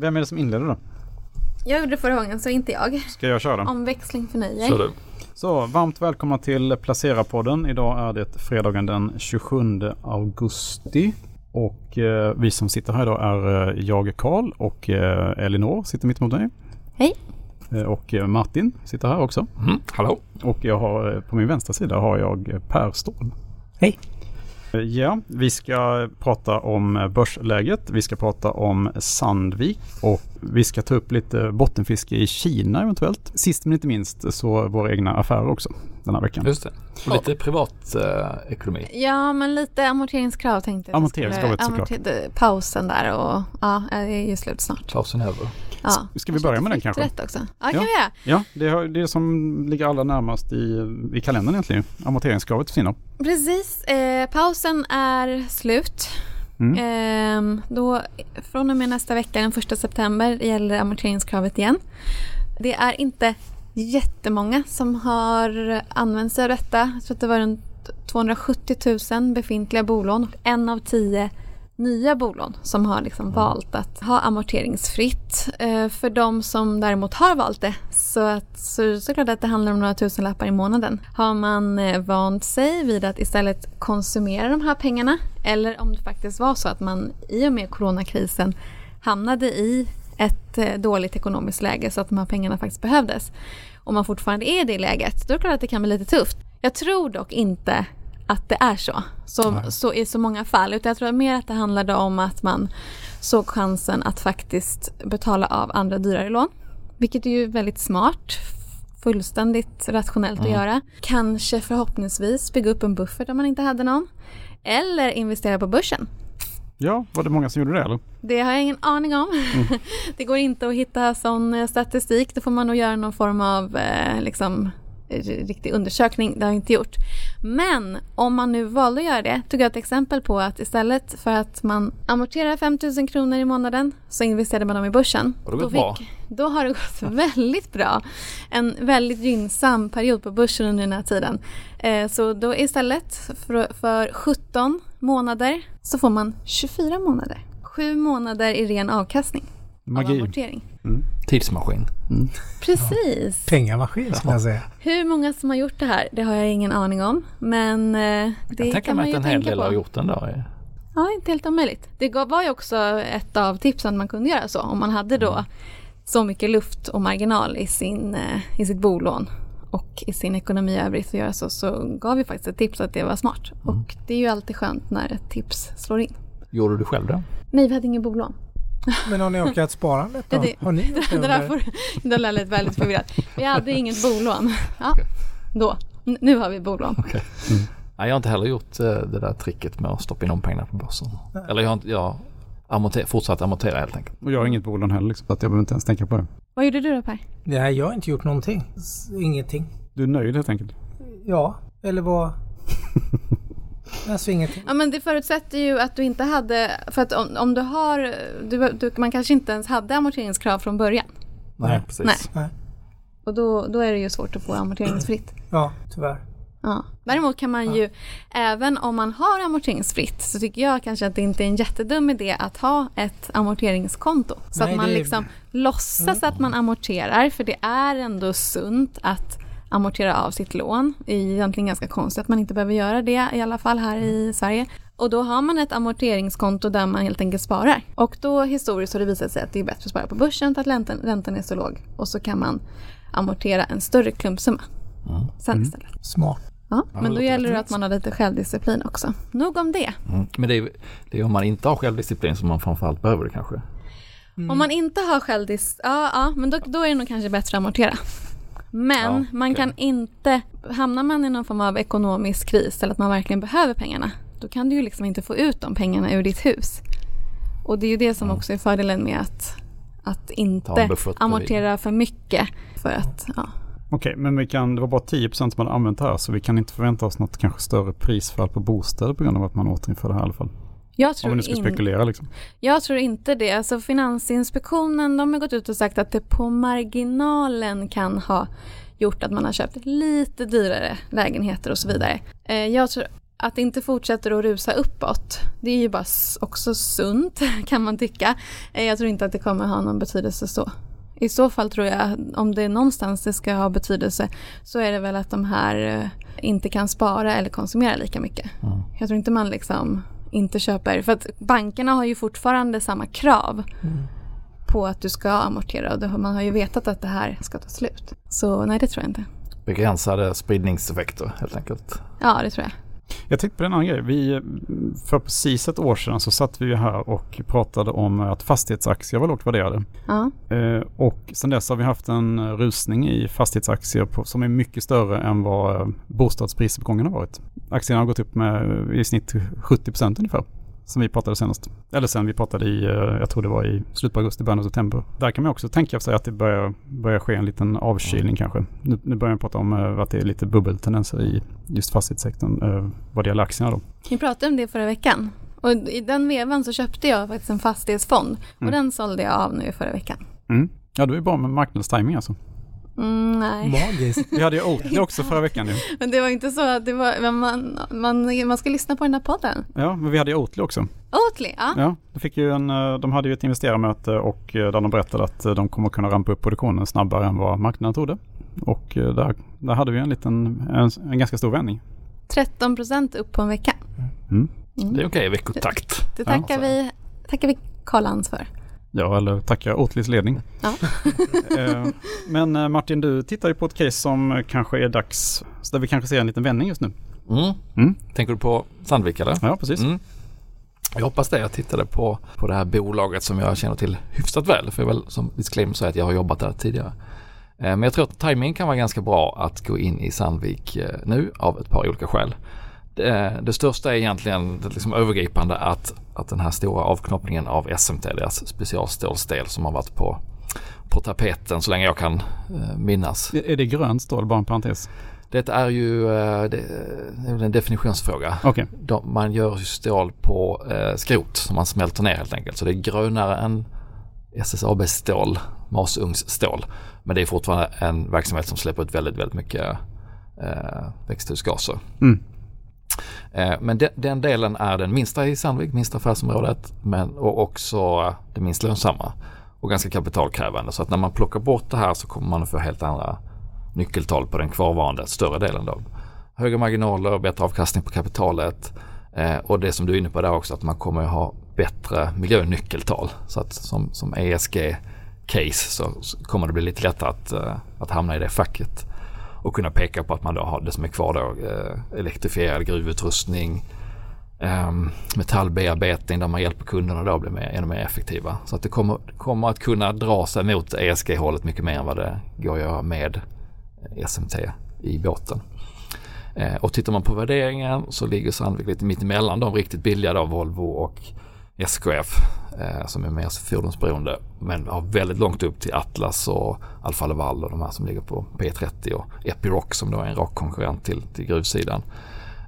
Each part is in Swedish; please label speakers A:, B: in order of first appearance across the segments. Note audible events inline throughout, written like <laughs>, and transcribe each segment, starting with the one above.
A: Vem är det som inleder då?
B: Jag gjorde det förra gången så inte jag.
A: Ska jag köra?
B: Omväxling förnöjer.
C: Kör du.
A: Så, varmt välkomna till Placera-podden. Idag är det fredagen den 27 augusti. Och eh, vi som sitter här idag är eh, jag, Karl och eh, Elinor sitter mitt emot mig.
B: Hej.
A: Eh, och eh, Martin sitter här också.
C: Mm, hallå.
A: Och jag har, på min vänstra sida har jag Per Ståhl.
D: Hej.
A: Ja, vi ska prata om börsläget. Vi ska prata om Sandvik och vi ska ta upp lite bottenfiske i Kina eventuellt. Sist men inte minst så våra egna affärer också den här veckan.
C: Just det. Och lite privat eh, ekonomi.
B: Ja, men lite amorteringskrav tänkte jag. jag skulle-
A: Amorteringskravet såklart.
B: amorter- Pausen där och ja, det är ju slut snart.
C: Pausen över.
B: Ja.
A: Ska vi börja med den kanske?
B: Rätt också. Ja, kan
A: Ja.
B: vi.
A: Ja, det är det som ligger allra närmast i, i kalendern egentligen. Amorteringskravet försvinner.
B: Precis. Eh, pausen är slut.
A: Mm.
B: Ehm, då, från och med nästa vecka, den 1 september, gäller amorteringskravet igen. Det är inte jättemånga som har använt sig av detta. Jag tror att det var runt 270 000 befintliga bolån och en av tio nya bolån som har liksom valt att ha amorteringsfritt. Eh, för de som däremot har valt det så, att, så, så är det klart att det handlar om några tusenlappar i månaden. Har man eh, vant sig vid att istället konsumera de här pengarna eller om det faktiskt var så att man i och med coronakrisen hamnade i ett eh, dåligt ekonomiskt läge så att de här pengarna faktiskt behövdes. Om man fortfarande är i det läget, då är det klart att det kan bli lite tufft. Jag tror dock inte att det är så, så, så i så många fall. Utan jag tror mer att det handlade om att man såg chansen att faktiskt betala av andra dyrare lån. Vilket är ju väldigt smart, fullständigt rationellt att göra. Kanske förhoppningsvis bygga upp en buffert om man inte hade någon. Eller investera på börsen.
A: Ja, var det många som gjorde det eller?
B: Det har jag ingen aning om. <laughs> det går inte att hitta sån eh, statistik. Då får man nog göra någon form av eh, liksom, riktig undersökning. Det har jag inte gjort. Men om man nu valde att göra det, tog jag ett exempel på att istället för att man amorterar 5 000 kronor i månaden så investerade man dem i börsen.
C: Det
B: Då
C: bra.
B: Då har det gått <laughs> väldigt bra. En väldigt gynnsam period på börsen under den här tiden. Eh, så då istället för, för 17 månader så får man 24 månader. Sju månader i ren avkastning av
A: Magi.
B: amortering.
C: Tidsmaskin.
B: Precis.
D: Pengamaskin skulle jag säga. <laughs>
B: Hur många som har gjort det här, det har jag ingen aning om. Men eh,
C: Jag
B: det
C: tänker
B: kan man
C: mig
B: ju
C: att en hel
B: tänka
C: del
B: på.
C: har gjort den där.
B: Ja, inte helt omöjligt. Det var ju också ett av tipsen man kunde göra så. Om man hade då så mycket luft och marginal i, sin, eh, i sitt bolån och i sin ekonomi i övrigt att göra så, så gav vi faktiskt ett tips att det var smart. Och det är ju alltid skönt när ett tips slår in.
C: Gjorde du själv det?
B: Nej, vi hade ingen bolån.
D: Men har ni ökat sparandet då?
B: Det-
D: Har ni <laughs> det
B: Det där får, det där lät väldigt förvirrat. Vi hade inget bolån. Ja, då. Nu har vi bolån.
C: Nej, jag har inte heller gjort eh, det där tricket med att stoppa in de pengarna på börsen. Eller jag har inte, jag amorter, fortsatt amortera helt enkelt.
A: Och jag har inget bolån heller liksom, så att jag behöver inte ens tänka på det.
B: Vad gjorde du då Per?
D: Nej, jag har inte gjort någonting. Ingenting.
A: Du är nöjd helt enkelt?
D: Ja, eller vad? <laughs> Alltså ingenting.
B: Ja men det förutsätter ju att du inte hade, för att om, om du har, du, du, man kanske inte ens hade amorteringskrav från början.
C: Nej, precis.
B: Nej.
D: Nej.
B: Och då, då är det ju svårt att få amorteringsfritt.
D: Ja, tyvärr.
B: Ja. Däremot kan man ju, även om man har amorteringsfritt, så tycker jag kanske att det inte är en jättedum idé att ha ett amorteringskonto. Så
D: Nej,
B: att man
D: är-
B: liksom låtsas att man amorterar, för det är ändå sunt att amortera av sitt lån. Det är egentligen ganska konstigt att man inte behöver göra det, i alla fall här i Sverige. Och då har man ett amorteringskonto där man helt enkelt sparar. Och då historiskt har det visat sig att det är bättre att spara på börsen för att räntan, räntan är så låg. Och så kan man amortera en större klumpsumma sen istället.
D: Smart.
B: Ja, men då gäller det att man har lite självdisciplin också. Nog om det.
C: Mm. Men det är, det är om man inte har självdisciplin som man framförallt behöver det kanske.
B: Om man inte har självdis, ja, ja men då, då är det nog kanske bättre att amortera. Men
C: Ja,
B: man
C: okej.
B: kan inte, hamnar man i någon form av ekonomisk kris eller att man verkligen behöver pengarna, då kan du ju liksom inte få ut de pengarna ur ditt hus. Och det är ju det som också är fördelen med att, att inte amortera för mycket. För att, ja.
A: Okej, men vi kan, det var bara 10% som hade använt det här så vi kan inte förvänta oss något kanske större prisfall på bostäder på grund av att man återinför det här i alla fall.
B: Jag
A: Om
B: tror
A: vi nu ska
B: in-
A: spekulera liksom.
B: Jag tror inte det. Alltså Finansinspektionen de har gått ut och sagt att det på marginalen kan ha gjort att man har köpt lite dyrare lägenheter och så vidare. Eh, Jag tror att det inte fortsätter att rusa uppåt, det är ju bara också sunt <laughs> kan man tycka. Eh, Jag tror inte att det kommer ha någon betydelse så. I så fall tror jag, om det är någonstans det ska ha betydelse, så är det väl att de här eh, inte kan spara eller konsumera lika mycket.
C: Mm.
B: Jag tror inte man liksom inte köper, för att bankerna har ju fortfarande samma krav på att du ska amortera och man har ju vetat att det här ska ta slut. Så nej, det tror jag inte.
C: Begränsade spridningseffekter helt enkelt.
B: Ja, det tror jag.
A: Jag tänkte på en annan grej. Vi, för precis ett år sedan så satt vi ju här och pratade om att fastighetsaktier var lågt värderade.
B: Ja.
A: Eh, och sen dess har vi haft en rusning i fastighetsaktier på, som är mycket större än vad eh, bostadsprisuppgången har varit. Aktierna har gått upp med i snitt 70 procent ungefär. Som vi pratade senast. Eller sen vi pratade i, eh, jag tror det var i slutet på augusti, början av september. Där kan man också tänka sig att det börjar, börjar ske en liten avkylning kanske. Nu, nu börjar man prata om eh, att det är lite bubbeltendenser i just fastighetssektorn eh, vad det gäller aktierna då.
B: Vi pratade om det förra veckan. Och i den vevan så köpte jag faktiskt en fastighetsfond. Och
A: Mm.
B: den sålde jag av nu förra veckan.
A: Mm. Ja, det är bra med marknadstiming alltså.
B: Mm, nej,
D: Magiskt.
A: Vi hade ju <laughs> Oatly också förra veckan nu.
B: men det var inte så att det var, men man, man, man ska lyssna på den här podden.
A: Ja, men vi hade ju Oatly också.
B: Oatly, ja.
A: Ja, de, fick ju en, eh, de hade ju ett investerarmöte och eh, där de berättade att eh, de kommer kunna rampa upp produktionen snabbare än vad marknaden trodde. Och där, där hade vi en liten, en, en ganska stor vändning.
B: 13 procent upp på en vecka.
A: Mm.
B: Mm.
C: Det är okej i veckotakt.
B: Det
A: Ja,
B: tackar
C: så.
B: vi, tackar vi Karl-Hans för.
A: Ja, eller tackar Oatlys ledning.
B: Ja. <laughs>
A: Eh, Men eh, Martin, du tittar ju på ett case som kanske är dags, så där vi kanske ser en liten vändning just nu.
C: Mm.
A: Mm.
C: Tänker du på Sandvik eller?
A: Ja, precis.
C: Mm. Jag hoppas det. Jag tittade på, på det här bolaget som jag känner till hyfsat väl. För jag väl som disclaimer säga att jag har jobbat där tidigare. Eh, Men jag tror att timing kan vara ganska bra att gå in i Sandvik nu av ett par olika skäl. Det, det största är egentligen det liksom övergripande att, att den här stora avknoppningen av SMT, deras specialstålsdel som har varit på, på tapeten så länge jag kan eh, minnas.
A: Är det grönt stål, bara en parentes?
C: Det är ju eh, det, är en definitionsfråga.
A: Okej,
C: De, man gör ju stål på eh, skrot som man smälter ner helt enkelt. Så det är grönare än SSAB stål, masugnsstål. Men det är fortfarande en verksamhet som släpper ut väldigt, väldigt mycket eh, växthusgaser.
A: Mm.
C: Eh, men de, den delen är den minsta i Sandvik, minsta affärsområdet, men och också det minst lönsamma och ganska kapitalkrävande. Så att när man plockar bort det här så kommer man att få helt andra nyckeltal på den kvarvarande större delen då. Högre marginaler, bättre avkastning på kapitalet eh, och det som du är inne på där också att man kommer att ha bättre miljönyckeltal. Så att som, som ESG-case så, kommer det bli lite lättare att, eh, att hamna i det facket och kunna peka på att man då har det som är kvar då eh, elektrifierad gruvutrustning, eh, metallbearbetning där man hjälper kunderna då att bli mer, ännu mer effektiva. Så att det kommer, kommer att kunna dra sig mot ESG-hållet mycket mer än vad det går att göra med eh, SMT i båten. Eh, och tittar man på värderingen så ligger Sandvik lite mittemellan de riktigt billiga då, Volvo och SKF eh, som är mer fordonsberoende men har väldigt långt upp till Atlas och Alfa Laval och de här som ligger på P30 och Epiroc som då är en rak konkurrent till, till gruvsidan.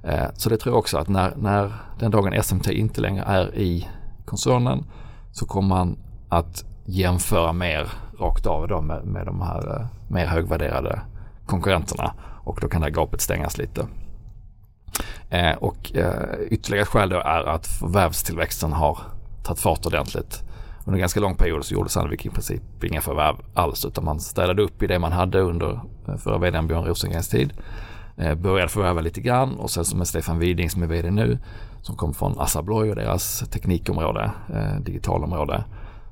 C: Eh, så det tror jag också att när, när den dagen SMT inte längre är i koncernen så kommer man att jämföra mer rakt av då med, med de här eh, mer högvärderade konkurrenterna och då kan det här gapet stängas lite. Eh, och eh, ytterligare ett skäl då är att förvärvstillväxten har tagit fart ordentligt. Under en ganska lång period så gjorde Sandvik i princip inga förvärv alls utan man städade upp i det man hade under eh, förra vdn Björn Rosengrens tid. Eh, började förvärva lite grann och sen som med Stefan Widing som är vd nu som kom från Assa Abloy och deras teknikområde, eh, digitalområde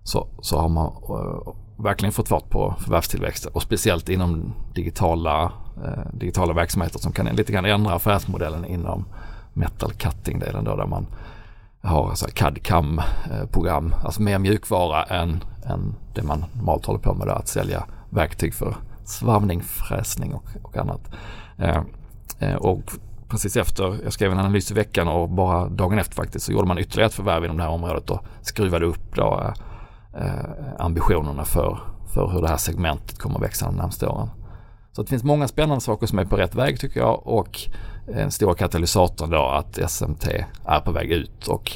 C: så, så har man eh, verkligen fått fart på förvärvstillväxten och speciellt inom digitala, eh, digitala verksamheter som kan lite grann ändra affärsmodellen inom metal cutting-delen då där man har så här CAD-CAM-program, eh, alltså mer mjukvara än, än det man normalt håller på med då, att sälja verktyg för svarvning, fräsning och, och annat. Eh, eh, och precis efter, jag skrev en analys i veckan och bara dagen efter faktiskt så gjorde man ytterligare ett förvärv inom det här området och skruvade upp då, eh, Eh, ambitionerna för, för hur det här segmentet kommer att växa de närmaste åren. Så det finns många spännande saker som är på rätt väg tycker jag och en stor katalysator då att SMT är på väg ut och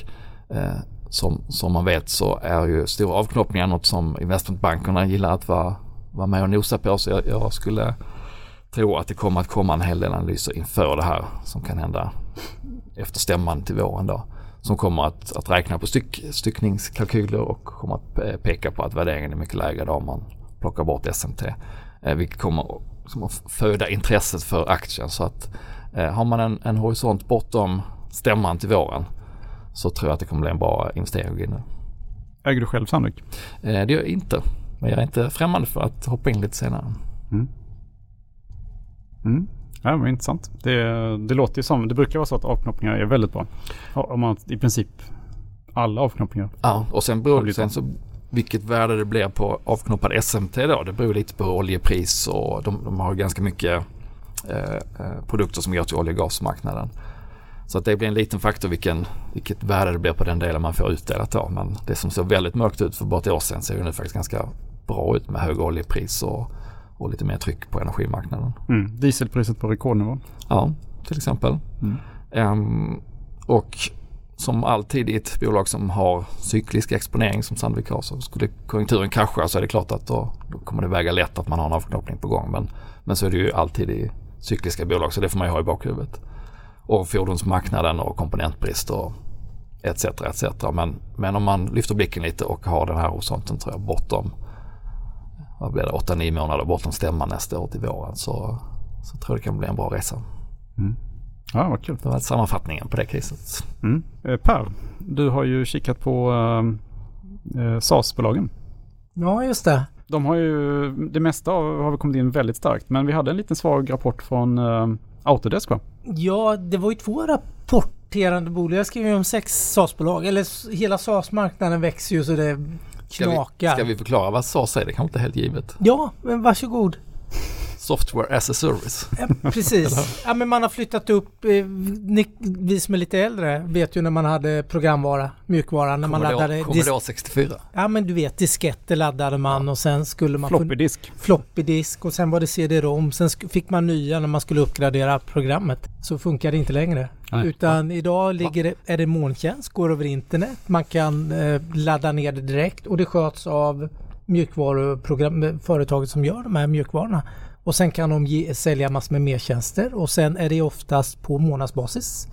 C: eh, som, som man vet så är ju stora avknoppningar något som investmentbankerna gillar att vara, vara med och nosa på så jag, jag skulle tro att det kommer att komma en hel del analyser inför det här som kan hända efter stämman till våren då. Som kommer att, att räkna på styck, styckningskalkyler och kommer att pe- peka på att värderingen är mycket lägre då om man plockar bort SMT. Eh, vilket kommer som att föda intresset för aktien. Så att eh, har man en, en horisont bortom stämman till våren så tror jag att det kommer bli en bra investering nu.
A: Äger du själv Sandvik?
C: Eh, det gör jag inte. Men jag är inte främmande för att hoppa in lite senare.
A: Mm. Ja, men intressant. Det, det låter ju som, det brukar vara så att avknoppningar är väldigt bra. Om man i princip alla avknoppningar.
C: Ja, och sen beror det sen så vilket värde det blir på avknoppad SMT då. Det beror lite på oljepris och de, de har ganska mycket eh, eh, produkter som går till olje och gasmarknaden. Så att det blir en liten faktor vilken, vilket värde det blir på den delen man får utdelat då. Men det som såg väldigt mörkt ut för bara ett år sedan ser ju nu faktiskt ganska bra ut med höga oljepris och, och lite mer tryck på energimarknaden.
A: Mm. Dieselpriset på rekordnivå.
C: Ja, till exempel.
A: Mm.
C: Ehm, och som alltid i ett bolag som har cyklisk exponering som Sandvik har så skulle konjunkturen krascha så är det klart att då, då kommer det väga lätt att man har en avknoppning på gång. Men, men så är det ju alltid i cykliska bolag så det får man ju ha i bakhuvudet. Och fordonsmarknaden och komponentbrist och etc. etc. Men, men om man lyfter blicken lite och har den här horisonten tror jag bortom vad blir det, 8-9 månader bortom stämman nästa år till våren så, så tror jag det kan bli en bra resa.
A: Ja, vad kul.
C: Det var sammanfattningen på det caset.
A: Mm. Eh, per, du har ju kikat på eh, eh, SAS-bolagen.
D: Ja, just det.
A: De har ju, det mesta av har väl kommit in väldigt starkt. Men vi hade en liten svag rapport från eh, Autodesk va?
D: Ja, det var ju två rapporterande bolag. Jag skrev ju om sex SAS-bolag. Eller hela SAS-marknaden växer ju så det
C: Ska vi,
D: knakar.
C: ska vi förklara vad SAS är? Det kanske inte är helt givet.
D: Ja, men varsågod.
C: Software as a service.
D: Ja, precis. <laughs> ja, men man har flyttat upp, eh, ni, vi som är lite äldre vet ju när man hade programvara, mjukvara, när man laddade...
C: Commodore,
D: dis-
C: Commodore 64.
D: ja men du vet, disketter laddade man och sen skulle man...
A: Floppy disk.
D: floppy disk och sen var det CD-ROM. Sen fick man nya när man skulle uppgradera programmet. Så funkar det inte längre.
A: Nej.
D: Utan idag ligger det, är det molntjänst, går över internet. Man kan eh, ladda ner det direkt och det sköts av mjukvaruprogram, företaget som gör de här mjukvarorna. Och sen kan de ge, sälja massor med mertjänster och sen är det oftast på månadsbasis.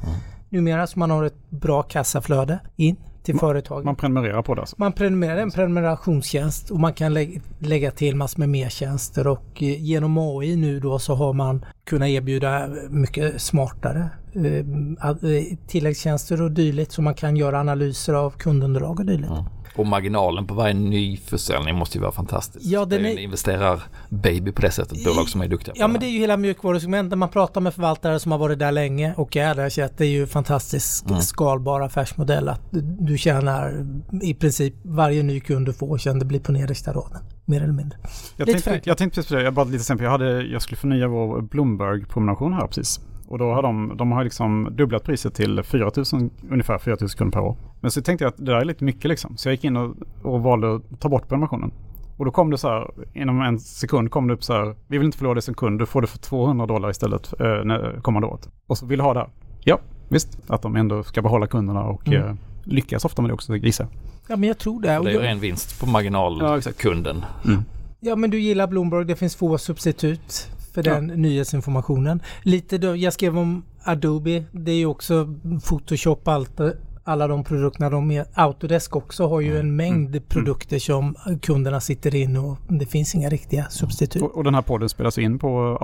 D: Numera så man har ett bra kassaflöde in till företaget.
A: Man prenumererar på det alltså.
D: Man prenumererar en prenumerationstjänst och man kan lä- lägga till massor med mertjänster och eh, genom AI nu då så har man kunnat erbjuda mycket smartare eh, eh, tilläggstjänster och dylikt så man kan göra analyser av kundunderlag och dylikt.
C: Ja. Och marginalen på varje ny försäljning måste ju vara fantastisk.
D: Ja, den
C: det är
D: är-
C: en investerar baby på det sättet. Bolag som är duktiga
D: Ja men det är ju hela mjukvarusegmentet. Man pratar med förvaltare som har varit där länge och är där så att det är ju fantastisk
C: Mm.
D: skalbar affärsmodell att du- tjänar i princip varje ny kund du får sen det blir på nedersta raden. Mer eller mindre.
A: Jag
D: Lite
A: tänkte, jag tänkte precis på det, jag bara lite exempel. Jag, hade, jag skulle förnya vår Bloomberg-prenumeration här precis. Och då har de, de har liksom dubblat priset till 4 000, ungefär 4 000 kronor per år. Men så tänkte jag att det där är lite mycket liksom. Så jag gick in och, och valde att ta bort prenumerationen. Och då kom det så här, inom en sekund kom det upp så här, vi vill inte förlora dig som kund, du får det för 200 dollar istället eh, kommande året. Och så vill du ha det här. Ja, visst. Att de ändå ska behålla kunderna och
D: Mm.
A: eh, lyckas ofta med det också gissar.
D: Ja men jag tror det.
C: Och det är ju ren vinst på marginal
A: Ja, exakt.
C: kunden.
D: Ja men du gillar Bloomberg, det finns få substitut för
A: Ja.
D: den nyhetsinformationen. Lite då, jag skrev om Adobe, det är ju också Photoshop, allt, alla de produkterna de är. Autodesk också har ju en mängd produkter som kunderna sitter in och det finns inga riktiga substitut.
A: Och, och den här podden spelas in på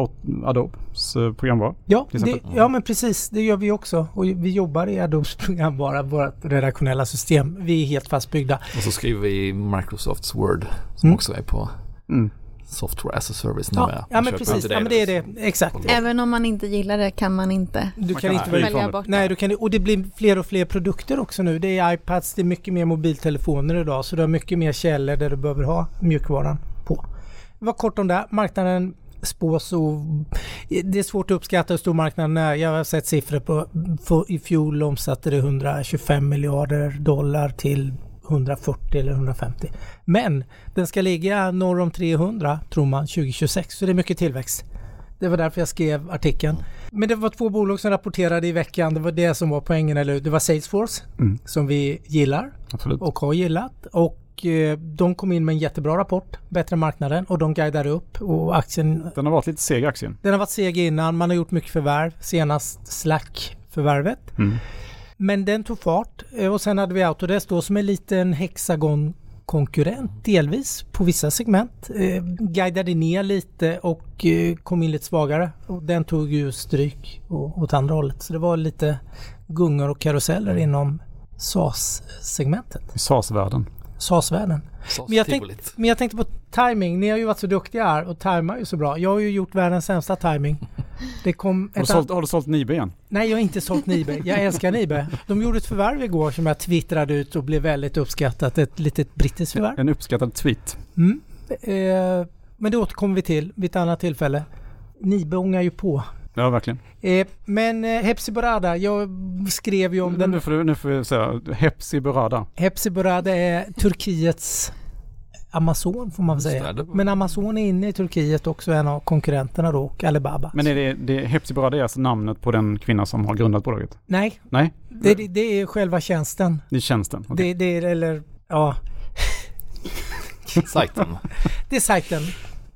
A: Adobes eh, programvara.
D: Ja, det, ja men precis, det gör vi också. Och vi jobbar i Adobes programvara, vårt redaktionella system. Vi är helt fastbyggda.
C: Och så skriver vi Microsofts Word som
D: Mm.
C: också är på
A: Mm.
C: Software as a service
D: Ja,
C: numera.
D: ja men precis, ja, men det är det. Exakt.
B: Även om man inte gillar det kan man inte
D: Du
A: Man
D: kan
A: kan
D: inte välja
B: bort
D: Nej, du kan, och det blir fler och fler produkter också nu. Det är iPads, det är mycket mer mobiltelefoner idag. Så du har mycket mer källor där du behöver ha mjukvaran på. Det var kort om det. Marknaden spås och det är svårt att uppskatta hur stor marknaden är. Jag har sett siffror på, för i fjol omsatte det 125 miljarder dollar till 140 eller 150. Men den ska ligga norr om 300 tror man 2026 så det är mycket tillväxt. Det var därför jag skrev artikeln. Men det var två bolag som rapporterade i veckan. Det var det som var poängen, eller? Det var Salesforce
A: Mm.
D: som vi gillar
A: Absolut.
D: och har gillat. Och eh, de kom in med en jättebra rapport, bättre än marknaden och de guidar upp och aktien
A: Den har varit lite seg aktien.
D: den har varit seg innan, man har gjort mycket förvärv. Senast Slack förvärvet.
A: Mm.
D: Men den tog fart eh, och sen hade vi Autodesk då som en liten Hexagon konkurrent delvis på vissa segment. Eh, guidade ner lite och eh, kom in lite svagare. Och den tog ju stryk å- åt andra hållet. Så det var lite gungor och karuseller inom SAS-segmentet.
A: I SAS-världen.
D: SAS-världen. Men jag, tänkte, men jag tänkte på timing. Ni har ju varit så duktiga här och tajmar ju så bra. Jag har ju gjort världens sämsta timing. Det kom
A: Har du sålt, har du sålt Nibe igen?
D: Nej, jag har inte sålt Nibe. Jag älskar Nibe. De gjorde ett förvärv igår som jag twittrade ut och blev väldigt uppskattat. Ett litet brittiskt förvärv.
A: En uppskattad tweet.
D: Mm. Eh, men det återkommer vi till vid ett annat tillfälle. Nibe ångar ju på.
A: Ja, verkligen.
D: Eh, men eh, Hepsiburada, jag skrev ju om
A: Nu,
D: den.
A: nu, får du, nu får vi säga Hepsi Burada.
D: Hepsiburada är Turkiets Amazon får man väl säga.
C: det, det var-
D: Men Amazon är inne i Turkiet också, en av konkurrenterna då, och Alibaba.
A: Men är det, det, Hepsi Burada är alltså namnet på den kvinna som har grundat bolaget?
D: Nej,
A: Nej,
D: det, det, det är själva tjänsten.
A: det är tjänsten.
D: Det, det är, eller ja,
C: Sajten.
D: Det är sajten.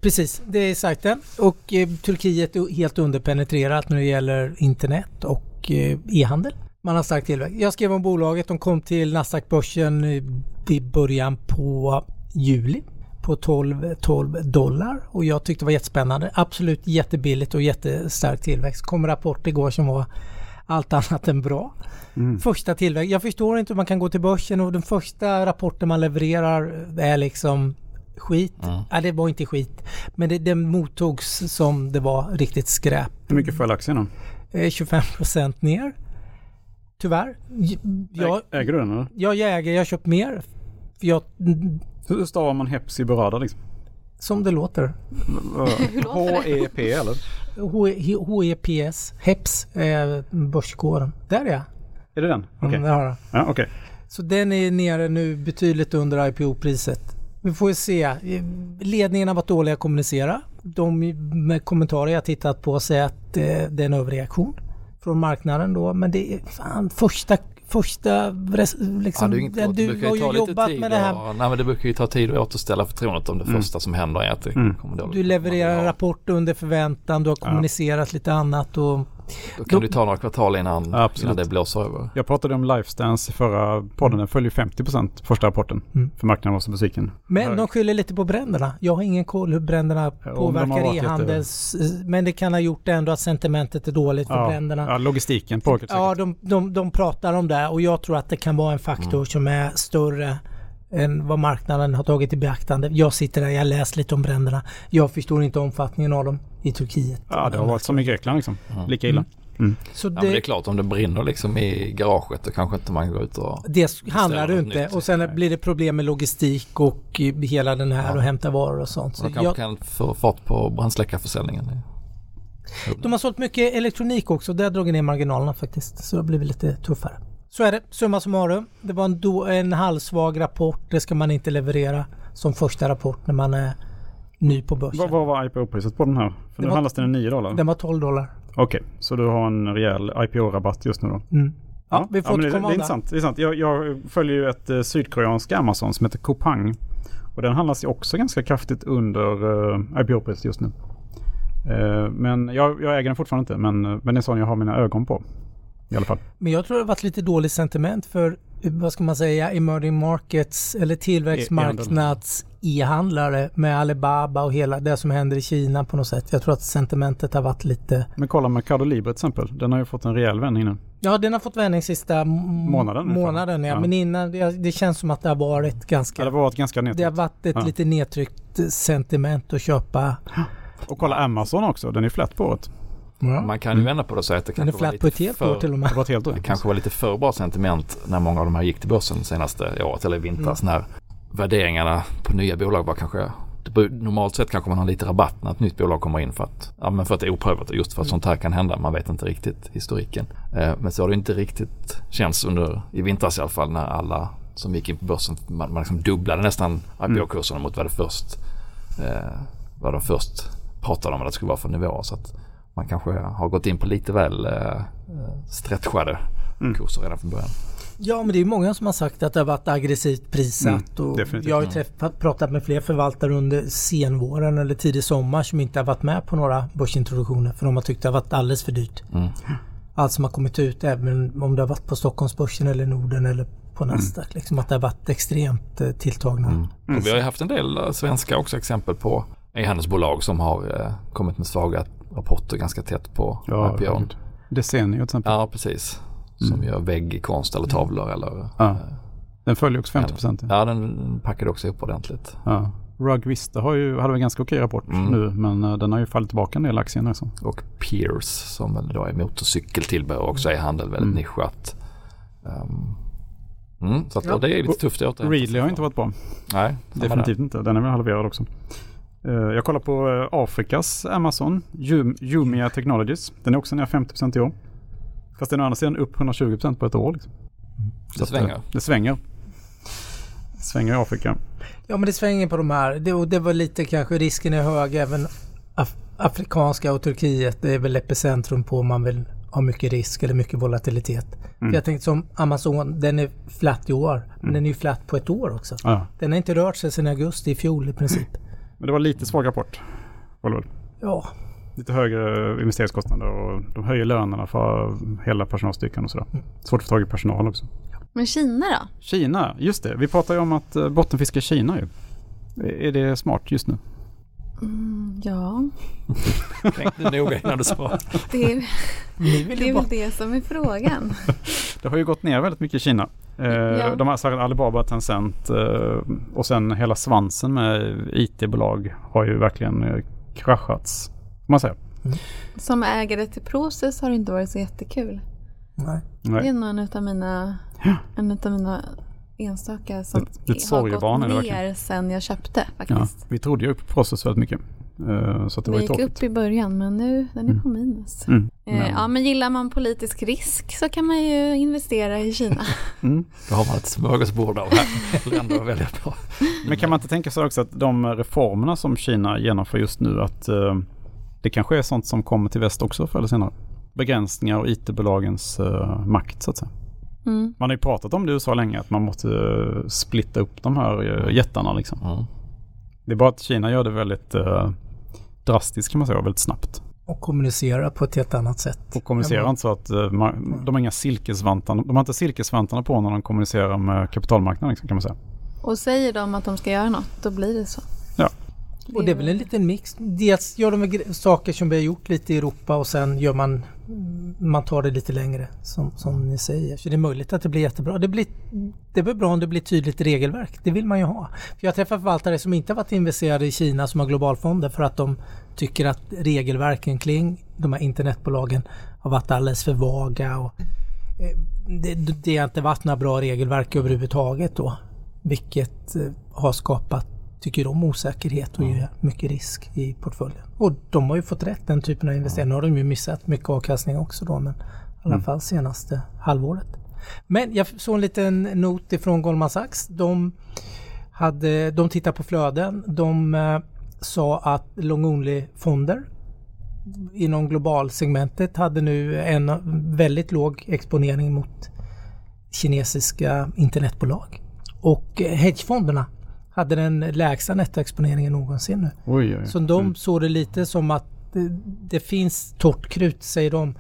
D: Precis, det är sajten. Och eh, Turkiet är helt underpenetrerat när det gäller internet och eh, e-handel. Man har stark tillväxt. Jag skrev om bolaget. De kom till Nasdaq-börsen eh, i början på juli på 12, 12 dollar och jag tyckte det var jättespännande. Absolut jättebilligt och jättestark tillväxt. kom rapport igår som var allt annat än bra.
A: Mm.
D: Första tillväxt. Jag förstår inte hur man kan gå till börsen och den första rapporten man levererar är liksom skit.
C: Mm.
D: Nej, det var inte skit. Men det, den mottogs som det var riktigt skräp.
A: Hur mycket föll aktien då?
D: Eh, 25% ner. Tyvärr. Jag,
A: Äger du den eller?
D: jag jäger, jag har köpt mer. För jag,
A: Hur stavar man Hepsi Burada liksom?
D: som det låter.
B: Det?
A: H-E-P eller?
D: H- HEPS, HEPS, är börskoden. Där är jag.
A: Är det den? Okej.
D: Mm, där har jag.
A: Ja, okej.
D: Så den är nere nu betydligt under IPO-priset. Vi får ju se. Ledningen har varit dåliga att kommunicera. De med kommentarer jag tittat på säger att eh, det är en överreaktion från marknaden då. Men det är fan första, första
C: Ja,
D: liksom,
C: det är inget
D: du
C: det brukar
D: har
C: ju lite
D: jobbat
C: tid
D: med det här.
C: Och, nej, men det brukar ju ta tid att återställa förtroendet om det
A: Mm.
C: första som händer är att det
A: Mm.
C: kommer dåligt.
D: Du levererar en
C: Ja,
D: rapport under förväntan, du har
A: Ja.
D: kommunicerat lite annat och
C: Då kan
D: Då-
C: det ta några kvartal innan,
A: Absolut.
C: innan det blåser över.
A: Jag pratade om Lifestance i förra podden. Den följer 50% första rapporten.
D: Mm.
A: För marknaden var så besviken.
D: Men
A: Hög.
D: de skyller lite på bränderna. Jag har ingen koll hur bränderna
A: har
D: påverkar e-handels... Men det kan ha gjort ändå att sentimentet är dåligt för
A: ja,
D: bränderna.
A: ja, logistiken påverkar säkert.
D: Ja, de, de, de pratar om det och jag tror att det kan vara en faktor
C: Mm.
D: som är större än vad marknaden har tagit i beaktande. Jag sitter där, jag läst lite om bränderna. Jag förstår inte omfattningen av dem i Turkiet.
A: Ja, det har varit som i Grekland liksom.
C: Mm.
A: Lika illa.
D: Så
C: Ja, men det är
D: det,
C: klart om det brinner liksom i garaget då kanske inte man går ut och...
D: det handlar det inte.
C: nytt.
D: Och sen
A: Nej.
D: blir det problem med logistik och eh, hela den här
C: Ja.
D: och hämta varor och sånt.
C: Och
D: Så
C: då kanske
D: jag,
C: kan få fart på brandsläckarförsäljningen.
D: De har sålt mycket elektronik också. Det har dragit ner marginalerna faktiskt. Så det har blivit lite tuffare. Så är det. Summa summarum. Det var en, do, en halvsvag rapport. Det ska man inte leverera som första rapport när man är ny på börsen.
A: Vad, vad var IPO-priset på den här? För
D: Det
A: nu
D: var-
A: handlas den i 9 dollar.
D: Den var 12 dollar.
A: Okej, så du har en rejäl IPO-rabatt just nu då?
D: Mm. Ja, vi får
A: men det, det är intressant. Det är intressant. Jag, jag följer ju ett eh, sydkoreanskt Amazon som heter Coupang. Och den handlas ju också ganska kraftigt under uh, IPO-priset just nu. Eh, men jag, jag äger den fortfarande inte, men, eh, men det är sån jag har mina ögon på. I alla fall.
D: Men jag tror det har varit lite dåligt sentiment för eh, vad ska man säga, emerging markets eller tillväxtmarknads e-handlare med Alibaba och hela det som händer i Kina på något sätt. Jag tror att sentimentet har varit lite...
A: Men kolla Mercado Libre till exempel. Den har ju fått en rejäl vändning nu.
D: Ja, den har fått vändning sista
A: Månaden
D: månaden ja.
A: Ja.
D: Men innan, det, det känns som att det har varit ganska...
A: Ja, det har varit ganska
D: det har
A: nedtryckt.
D: varit ett
A: Ja.
D: lite nedtryckt sentiment att köpa.
A: Och kolla Amazon också. Den är flat på året.
D: Ja.
C: Man kan ju vända på det och säga att det kanske var lite för,
D: år till och
A: Det helt
C: Det kanske var lite för bra sentiment när många av de här gick till börsen senaste året eller i vintras
D: Mm.
C: när värderingarna på nya bolag var kanske Normalt sett kanske man har lite rabatt när ett nytt bolag kommer in för att, ja, men för att det är oprövat och just för att
D: Mm.
C: sånt här kan hända. Man vet inte riktigt historiken. Eh, men så har det inte riktigt känts under, i vintras i alla fall, när alla som gick in på börsen, man, man liksom dubblade nästan IPO-kurserna mot vad det först, eh, vad de först pratade om att det skulle vara för nivåer. Så att man kanske har gått in på lite väl eh, stretchade
A: Mm.
C: kurser redan från början.
D: Ja, men det är många som har sagt att det har varit aggressivt prissatt.
A: Mm,
D: och
A: definitivt.
D: jag har ju träffat, pratat med fler förvaltare under senvåren eller tidig sommar som inte har varit med på några börsintroduktioner för de har tyckt det har varit alldeles för dyrt.
C: Mm.
D: allt som har kommit ut även om det har varit på Stockholmsbörsen eller Norden eller på Nasdaq. Liksom att det har varit extremt eh, tilltagna.
C: Mm. Och vi har ju haft en del eh, svenska också exempel på e-handelsbolag som har eh, kommit med svaga rapporter ganska tätt på
A: Ja,
C: IPO.
A: herregud. Decennier till exempel.
C: Ja, precis. Som
A: Mm.
C: gör väggkonst eller tavlor eller...
A: Ja. Den följer också 50 procent.
C: Ja, den packade också upp ordentligt.
A: Ja. Rug Vista har ju, hade väl en ganska okej rapport
C: Mm.
A: nu men eh, den har ju fallit tillbaka en del aktier nu. Så.
C: Och Pierce som väl då är motorcykeltillbehör och också är handel väldigt
A: Mm.
C: nischat. Um, mm, så att
D: Ja.
C: det är lite tufft att återhämta
A: Readly har inte varit bra.
C: Nej,
A: Definitivt inte. Den är väl halverad också. Eh, Jag kollar på eh, Afrikas Amazon, Jumia Technologies. Den är också ner 50% i år. Fast den är å andra sidan upp 120% på ett år. Liksom. Så
C: Det svänger.
A: eh, Det svänger. Det svänger i Afrika.
D: Ja men det svänger på de här. Det, och det var lite kanske risken är hög även Af Afrikanska och Turkiet. Det är väl epicentrum på om man vill ha mycket risk eller mycket volatilitet.
A: Mm.
D: För jag tänkte som Amazon, den är flat i år. Men den är ju flat på ett år också.
A: Ja.
D: Den har inte rört sig sedan augusti i fjol i princip.
A: Men det var lite svag rapport. Var det väl?
D: Ja,
A: Lite högre investeringskostnader och de höjer lönerna för hela personalstyrkan och sådär. Svårt att få tag i personal också.
B: Men Kina då?
A: Kina, just det. Vi pratar ju om att eh, bottenfiska i Kina ju. Är det smart just nu?
B: Mm, ja,
C: Tänk dig noga innan du svarar.
B: det är,
D: ni vill
B: det är väl det som är frågan.
A: Det har ju gått ner väldigt mycket i Kina. Eh,
B: Ja.
A: De har sagt Alibaba, Tencent eh, och sen hela svansen med IT-bolag har ju verkligen eh, kraschats. Man säga.
B: Som ägare till Proces har det inte varit så jättekul.
D: Nej.
B: Det är nog en utav mina, en utav mina enstaka som
A: Ett- ett
B: har gått
A: verkligen.
B: ner sen jag köpte
A: Ja,
B: faktiskt.
A: vi trodde ju på Process väldigt mycket. Eh, Så att det var
B: gick
A: tråkigt.
B: upp i början men nu den är
A: Mm.
B: på minus.
A: Mm. Men,
B: Ja men gillar man politisk risk så kan man ju investera i Kina. <laughs>
A: mm.
C: Då har man ett smörgåsbord av länder att välja på.
A: Men kan man inte tänka sig också att de reformerna som Kina genomför just nu att eh, det kanske är sånt som kommer till väst också förr eller senare? Begränsningar och IT-bolagens makt så att säga.
B: Mm.
A: Man har ju pratat om det i USA länge att man måste eh, splitta upp de här eh, jättarna liksom.
C: Mm.
A: Det är bara att Kina gör det väldigt eh, drastiskt kan man säga, väldigt snabbt.
D: Och kommunicera på ett helt annat sätt.
A: Och kommunicerar
D: Ja,
A: inte så att eh, man, de har inga silkesvantar. De har inte silkesvantarna på när de kommunicerar med kapitalmarknaden liksom, kan man säga.
B: Och säger de att de ska göra något då blir det så.
D: Och det är väl en liten mix. Dels gör de saker som vi har gjort lite i Europa och sen gör man man tar det lite längre som, som ni säger. Så det är möjligt att det blir jättebra. Det blir, det blir bra om det blir tydligt regelverk. Det vill man ju ha. För jag träffar förvaltare som inte har varit investerade i Kina som har globalfonder för att de tycker att regelverken kring de här internetbolagen har varit alldeles för vaga. Och, eh, det, det har inte varit några bra regelverk överhuvudtaget då. Vilket eh, har skapat, tycker de, osäkerhet och ger mycket risk i portföljen. Och de har ju fått rätt, den typen av investeringar. Nu har de ju missat mycket avkastning också då, men i alla fall senaste halvåret. Men jag såg en liten not ifrån Goldman Sachs. De, hade, de tittar på flöden. De eh, sa att long only-fonder inom globalsegmentet hade nu en väldigt låg exponering mot kinesiska internetbolag. Och eh, hedgefonderna hade den lägsta nettoexponeringen någonsin nu.
A: Oj, oj.
D: Så de såg det lite som att det, det finns torrt krut, säger de.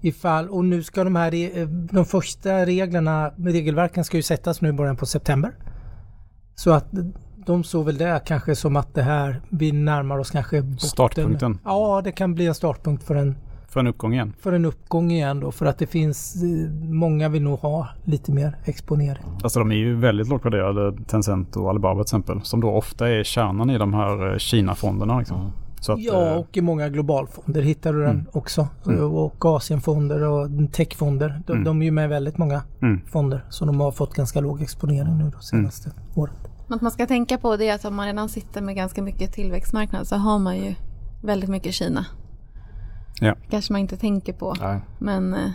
D: Ifall, och nu ska de här, re- de första reglerna, regelverken ska ju sättas nu i början på september. Så att de såg väl det kanske som att det här, vi närmar oss kanske botten.
A: Startpunkten.
D: Ja, det kan bli en startpunkt för en,
A: För en uppgång igen.
D: för en uppgång igen då. För att det finns, eh, många vill nog ha lite mer exponering.
A: Alltså de är ju väldigt lågt värderade, Tencent och Alibaba till exempel. Som då ofta är kärnan i de här eh, Kina-fonderna. Liksom. Så att,
D: Ja,
A: eh,
D: och i många globalfonder hittar du den
A: Mm.
D: också.
A: Mm.
D: Och Asienfonder och techfonder. De,
A: Mm.
D: de är ju med väldigt många
A: mm.
D: fonder. Så de har fått ganska låg exponering nu de senaste åren.
B: Något man ska tänka på det är att om man redan sitter med ganska mycket tillväxtmarknad så har man ju väldigt mycket Kina.
A: Ja.
B: kanske man inte tänker på.
C: Nej.
B: Men eh,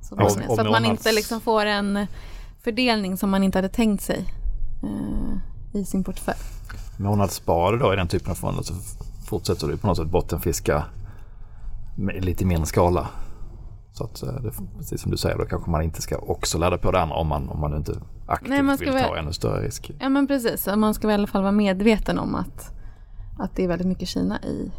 B: så,
C: Ja,
B: så att man inte liksom får en fördelning som man inte hade tänkt sig eh, i sin portfölj.
C: Månadssparade då i den typen av fonder så fortsätter du på något sätt bottenfiska med lite mindre skala. Så att eh, det, precis som du säger då kanske man inte ska också ladda på det andra om man, om man inte aktivt
B: Nej, man ska
C: vill ta
B: väl-
C: ännu större risk.
B: Ja men precis, man ska väl i alla fall vara medveten om att, att det är väldigt mycket Kina i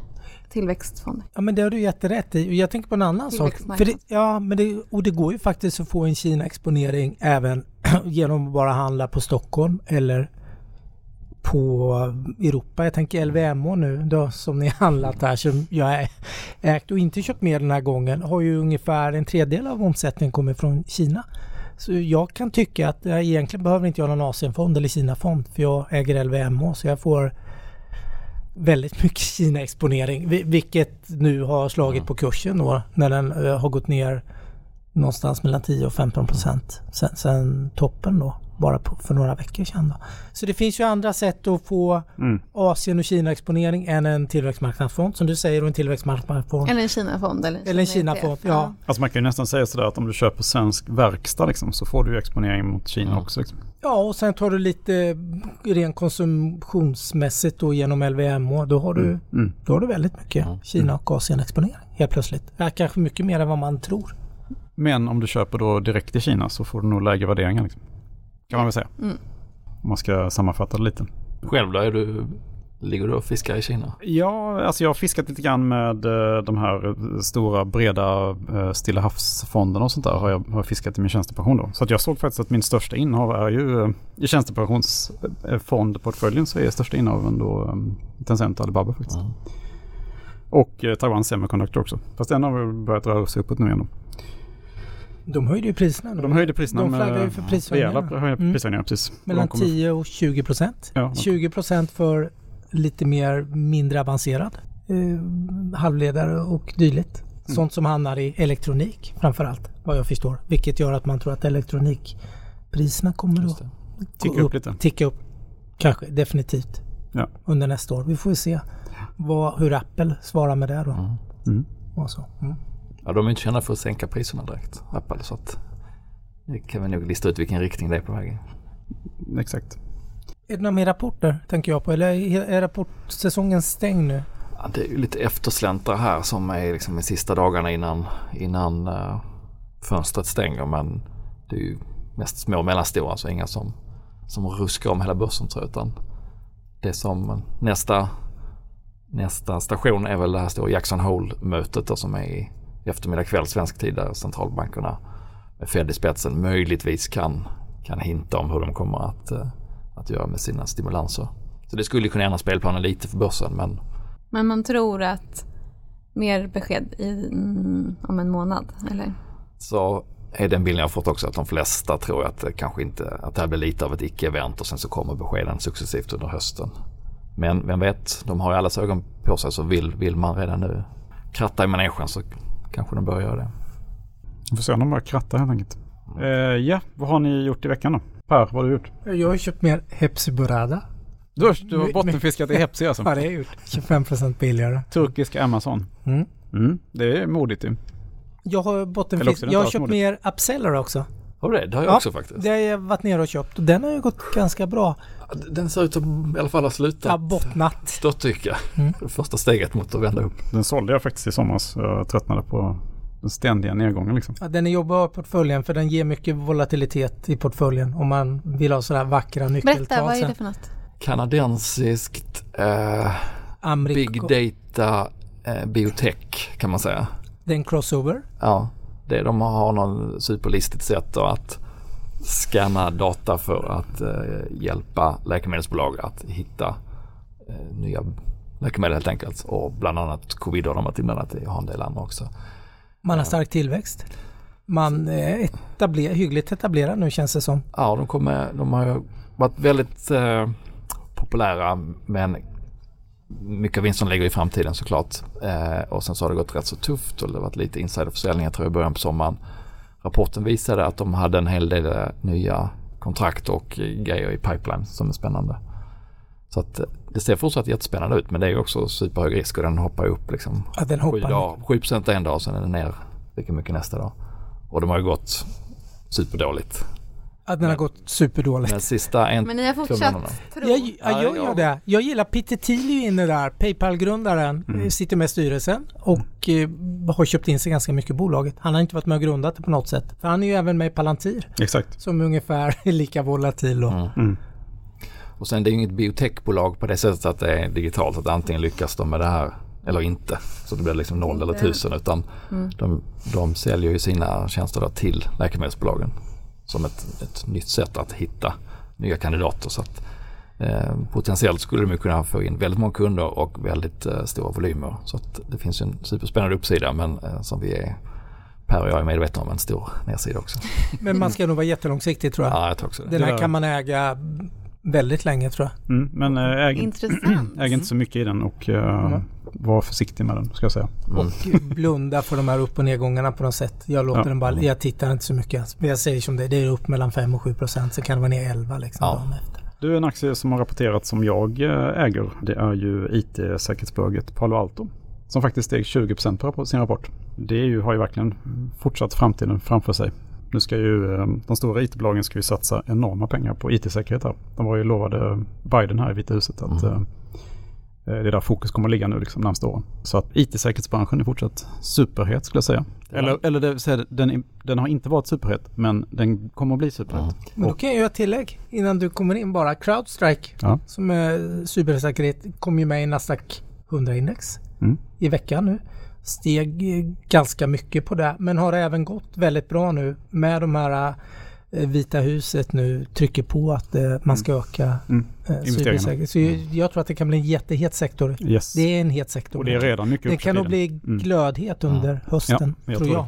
B: tillväxtfonder.
D: Ja men det har du jätterätt i. Och jag tänker på en annan sak. För det, ja, men det, och det går ju faktiskt att få en Kina-exponering även <clears throat> genom att bara handla på Stockholm eller på Europa. Jag tänker LVMH nu då som ni har <laughs> handlat här som jag är ägt och inte köpt med den här gången har ju ungefär en tredjedel av omsättningen kommer från Kina. Så jag kan tycka att jag egentligen behöver inte jag någon Asienfond eller Kina-fond för jag äger LVMH så jag får väldigt mycket Kina-exponering vi- vilket nu har slagit på kursen då när den eh, har gått ner någonstans mellan 10 och 15 procent sen, sen toppen då bara på, för några veckor sedan. Då. Så det finns ju andra sätt att få
A: Mm.
D: Asien och Kina-exponering än en tillväxtmarknadsfond som du säger och en tillväxtmarknadsfond.
B: Eller en Kina-fond. Eller en,
D: Eller en
B: Kina
D: Kina-fond,
B: ETF.
D: ja.
A: Alltså man kan ju nästan säga sådär att om du köper svensk verkstad liksom, så får du ju exponering mot Kina
C: Mm.
A: också. Liksom.
D: Ja och sen tar du lite rent konsumtionsmässigt då genom LVMH. Då har du,
A: Mm.
D: då har du väldigt mycket
C: Mm.
D: Kina och Asien-exponering helt plötsligt. Ja, kanske mycket mer än vad man tror.
A: Men om du köper då direkt i Kina så får du nog lägre värderingar. Liksom. Kan man väl säga.
B: Mm.
A: Om man ska sammanfatta det lite.
C: Själv då? Är du, ligger du och fiskar i Kina?
A: Ja, alltså jag har fiskat lite grann med eh, de här stora breda eh, Stilla havsfonderna och sånt där har jag, har fiskat i min tjänstepension då. Så att jag såg faktiskt att min största innehav är ju eh, i tjänstepensionsfondportföljen så är största innehaven då Tencent och Alibaba faktiskt.
C: Mm.
A: Och Taiwan Semiconductor också. Fast den har väl börjat röra sig uppåt nu igen då.
D: De höjde ju priserna.
A: De höjde priserna
D: De flaggar ju för prishöjningar.
A: rejäla
D: Mm.
A: prishöjningar precis.
D: Mellan
A: De kommer-
D: 10 och 20 procent.
A: Ja,
D: 20 procent för lite mer mindre avancerad eh, halvledare och dylikt.
A: Mm.
D: Sånt som hamnar i elektronik framförallt vad jag förstår. Vilket gör att man tror att elektronikpriserna kommer att.
A: Ticka upp lite.
D: Ticka upp. Kanske definitivt.
A: Ja.
D: Under nästa år. Vi får ju se vad, hur Apple svarar med det då.
C: Mm.
A: Mm.
D: Och så.
C: Ja, de är inte kända för att sänka priserna direkt, Apple. Så att det kan vi nog lista ut vilken riktning det är på vägen.
A: Exakt.
D: Är det några mer rapporter tänker jag på? Eller är rapportsäsongen stängd nu?
C: Ja, det är ju lite eftersläntar här som är liksom de sista dagarna innan, innan uh, fönstret stänger. Men det är ju mest små och mellanstora, alltså inga som, som ruskar om hela börsen tror jag. Utan det som nästa, nästa station är väl det här stora Jackson Hole-mötet som är i eftermiddag kväll svensk tid där centralbankerna med Fed i spetsen möjligtvis kan, kan hinta om hur de kommer att, eh, att göra med sina stimulanser. Så det skulle kunna ändra spelplanen lite för börsen men
B: Men man tror att mer besked i, mm, om en månad, eller?
C: så är den bilden jag har fått också att de flesta tror att det kanske inte, att det här blir lite av ett icke-event och sen så kommer beskeden successivt under hösten. Men vem vet, de har ju allas ögon på sig så vill, vill man redan nu kratta i manegen så kanske de börjar göra det.
A: Vi får se om de bara krattar helt enkelt. Eh, ja, vad har ni gjort i veckan då? Per, vad har du gjort?
D: Jag har köpt mer Hepsi Burada.
A: Du har, du har bottenfiskat i Hepsi alltså? <laughs>
D: Ja, det har jag gjort. 25 procent billigare.
A: Turkiska Amazon.
D: Mm.
A: Mm, det är modigt ju.
D: Jag har
A: Eller
D: bottenfisk.
A: också är det
D: Jag har köpt
A: alls
D: mer Upseller också.
C: Har du det? Det har jag
D: Ja,
C: också faktiskt.
D: Det har jag varit nere och köpt och den har ju gått ganska bra.
C: Den ser ut som i alla fall har slutat
D: Ja, bottnat.
C: störtdyka.
D: Mm.
C: Första steget mot att vända upp.
A: Den sålde jag faktiskt i somras. Jag tröttnade på den ständiga nedgången liksom.
D: Ja, den är jobbig att ha i portföljen för den ger mycket volatilitet i portföljen om man vill ha sådär vackra nyckeltal.
B: Berätta, vad är det för något?
C: Kanadensiskt eh, big data eh, biotech kan man säga.
D: Det är en crossover.
C: Ja, det, de har någon superlistigt sätt att scanna data för att eh, hjälpa läkemedelsbolag att hitta eh, nya läkemedel helt enkelt. Och bland annat covid har de varit inblandat i och har en del andra också.
D: Man har stark tillväxt. Man är etabler, hyggligt etablerad nu känns det som.
C: Ja, de, kommer, de har varit väldigt eh, populära men mycket av vinsten ligger i framtiden såklart. Eh, och sen så har det gått rätt så tufft och det har varit lite insiderförsäljningar tror jag i början på sommaren. Rapporten visade att de hade en hel del eh, nya kontrakt och eh, grejer i pipeline som är spännande. Så att eh, det ser fortsatt jättespännande ut men det är ju också superhög risk och den hoppar upp liksom.
D: Ja, den
C: 7,
D: hoppar.
C: dag, 7% en dag och sen är den ner lika mycket nästa dag. Och de har ju gått superdåligt.
D: Ja, den har
C: Men-
D: gått superdåligt.
C: Men sista en,
B: Men ni har fortsatt tro?
D: Jag, ja, jag
C: Ja,
D: gör det. Jag gillar Peter Thiel är ju inne där. Paypal-grundaren
A: Mm.
D: eh, sitter med i styrelsen och eh, har köpt in sig ganska mycket i bolaget. Han har inte varit med och grundat det på något sätt. För han är ju även med i Palantir
A: Exakt.
D: som ungefär är <laughs> lika volatil. Och,
C: Mm.
A: Mm.
C: Och sen det är ju inget biotechbolag på det sättet att det är digitalt. Att antingen lyckas de med det här eller inte. Så det blir liksom noll eller tusen utan
B: Mm.
C: de, de säljer ju sina tjänster då till läkemedelsbolagen som ett, ett nytt sätt att hitta nya kandidater. Så att, eh, potentiellt skulle de kunna få in väldigt många kunder och väldigt eh, stora volymer. Så att det finns en superspännande uppsida men eh, som vi är Per och jag är medvetna om en stor nedsida också. <laughs>
D: Men man ska nog vara jättelångsiktig tror jag.
C: Ja, jag tror också det.
D: Den här kan man äga väldigt länge tror jag.
A: Mm, men äg,
B: Intressant. <clears throat>
A: äg inte så mycket i den och eh,
D: Mm.
A: var försiktig med den ska jag säga.
C: Mm.
D: Och blunda för de här upp och nedgångarna på något sätt. Jag låter
A: Ja.
D: den bara, jag tittar inte så mycket. Men jag säger som det, det är upp mellan 5 och 7 procent. Sen kan det vara ner 11 liksom
C: Ja.
D: dagen efter.
A: Du, en aktie som har rapporterat som jag eh, äger, det är ju IT-säkerhetsbolaget Palo Alto. Som faktiskt steg 20% på sin rapport. Det är ju, har ju verkligen fortsatt framtiden framför sig. Nu ska ju eh, de stora IT-bolagen ska ju satsa enorma pengar på IT-säkerhet här. De var ju lovade Biden här i Vita huset att
C: Mm.
A: eh, det är där fokus kommer att ligga nu liksom närmsta åren. Så att IT-säkerhetsbranschen är fortsatt superhet skulle jag säga. Eller, eller det, vill säga, den, den har inte varit superhet men den kommer att bli superhet.
C: Mm.
D: Men då kan jag göra tillägg innan du kommer in bara. Crowdstrike
A: Ja.
D: som är cybersäkerhet kom ju med i Nasdaq 100-index
A: Mm.
D: i veckan nu. Steg ganska mycket på det men har även gått väldigt bra nu med de här eh, Vita huset nu trycker på att eh, man ska öka
A: Mm.
D: eh,
A: Investeringarna.
D: cybersäkerhet. Så jag, jag tror att det kan bli en jättehet sektor.
A: Yes.
D: Det är en het sektor.
A: och det är redan mycket
D: Det kan nog bli
A: Mm.
D: glödhet under hösten,
A: Ja, jag
D: tror
A: tror
D: jag.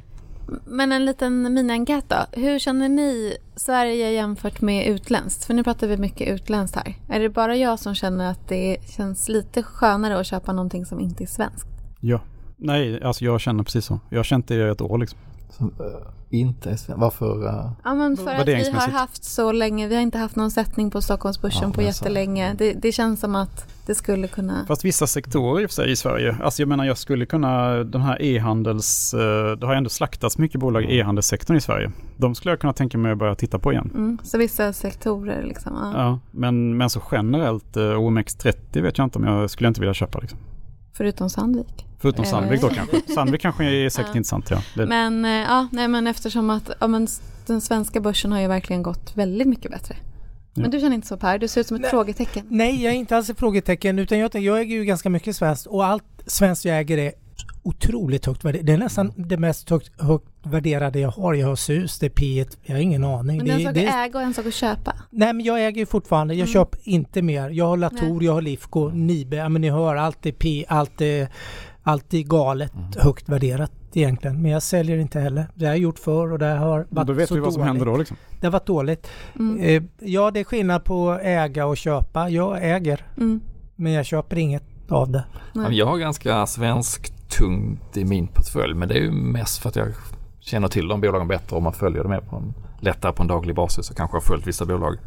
B: Men en liten mini-enkät då. Hur känner ni Sverige jämfört med utländskt? För nu pratar vi mycket utländskt här. Är det bara jag som känner att det känns lite skönare att köpa någonting som inte är svenskt?
A: Ja. Nej, alltså jag känner precis så. Jag har känt det i ett år liksom.
C: Som, eh, inte är sven- Varför? eh,
B: Ja men för att vi har haft så länge, vi har inte haft någon sättning på Stockholmsbörsen
C: Ja,
B: på jättelänge. Det, det känns som att det skulle kunna...
A: Fast vissa sektorer i sig i Sverige. Alltså jag menar jag skulle kunna, den här e-handels, eh, det har ändå slaktats mycket bolag i e-handelssektorn i Sverige. De skulle jag kunna tänka mig att börja titta på igen.
B: Mm, så vissa sektorer liksom. Ja.
A: Ja, men, men så generellt eh, OMX30 vet jag inte om jag skulle inte vilja köpa liksom.
B: Förutom Sandvik.
A: Förutom
B: Eller-
A: Sandvik då kanske. <laughs> Sandvik kanske är säkert
B: Ja.
A: intressant ja. Det,
B: Men eh, ja, nej men eftersom att ja, men den svenska börsen har ju verkligen gått väldigt mycket bättre.
A: Ja.
B: Men du känner inte så Per, du ser ut som ett
D: Nej.
B: frågetecken.
D: Nej, jag är inte alls ett frågetecken utan jag, jag äger ju ganska mycket svenskt och allt svenskt jag äger är otroligt högt värderat. Det är nästan det mest högt, högt värderade jag har. Jag har SUS, det är P1, jag har ingen aning.
B: Men
D: det,
B: det är en sak
D: det,
B: att äga och en sak att köpa.
D: nej men jag äger ju fortfarande, jag
B: Mm.
D: köper inte mer. Jag har Latour,
B: Nej.
D: jag har Lifco, Nibe, ja men ni hör allt är P, allt är, allt är galet
C: Mm.
D: högt värderat egentligen. Men jag säljer inte heller. Det har jag gjort förr och det har varit
A: då vet
D: så
A: vi vad som
D: dåligt.
A: händer då liksom.
D: Det har varit dåligt.
B: Mm.
D: Eh, ja, det är skillnad på äga och köpa. Jag äger,
B: Mm.
D: men jag köper inget av det.
B: Nej.
C: Jag har ganska svenskt tungt i min portfölj men det är ju mest för att jag känner till de bolagen bättre och man följer dem mer på en, lättare på en daglig basis och kanske har följt vissa bolag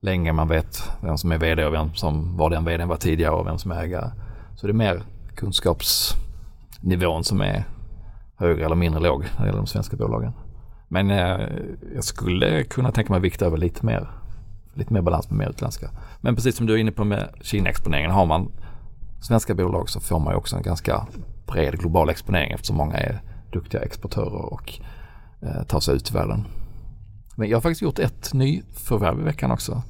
C: länge. Man vet vem som är vd och vem som var den vdn var tidigare och vem som är ägare. Så det är mer kunskapsnivån som är högre eller mindre låg när det gäller de svenska bolagen. Men eh, jag skulle kunna tänka mig vikta över lite mer, lite mer balans med mer utländska. Men precis som du är inne på med Kina-exponeringen har man svenska bolag så får man ju också en ganska bred global exponering eftersom många är duktiga exportörer och eh, tar sig ut i världen. Men jag har faktiskt gjort ett nyförvärv i veckan också.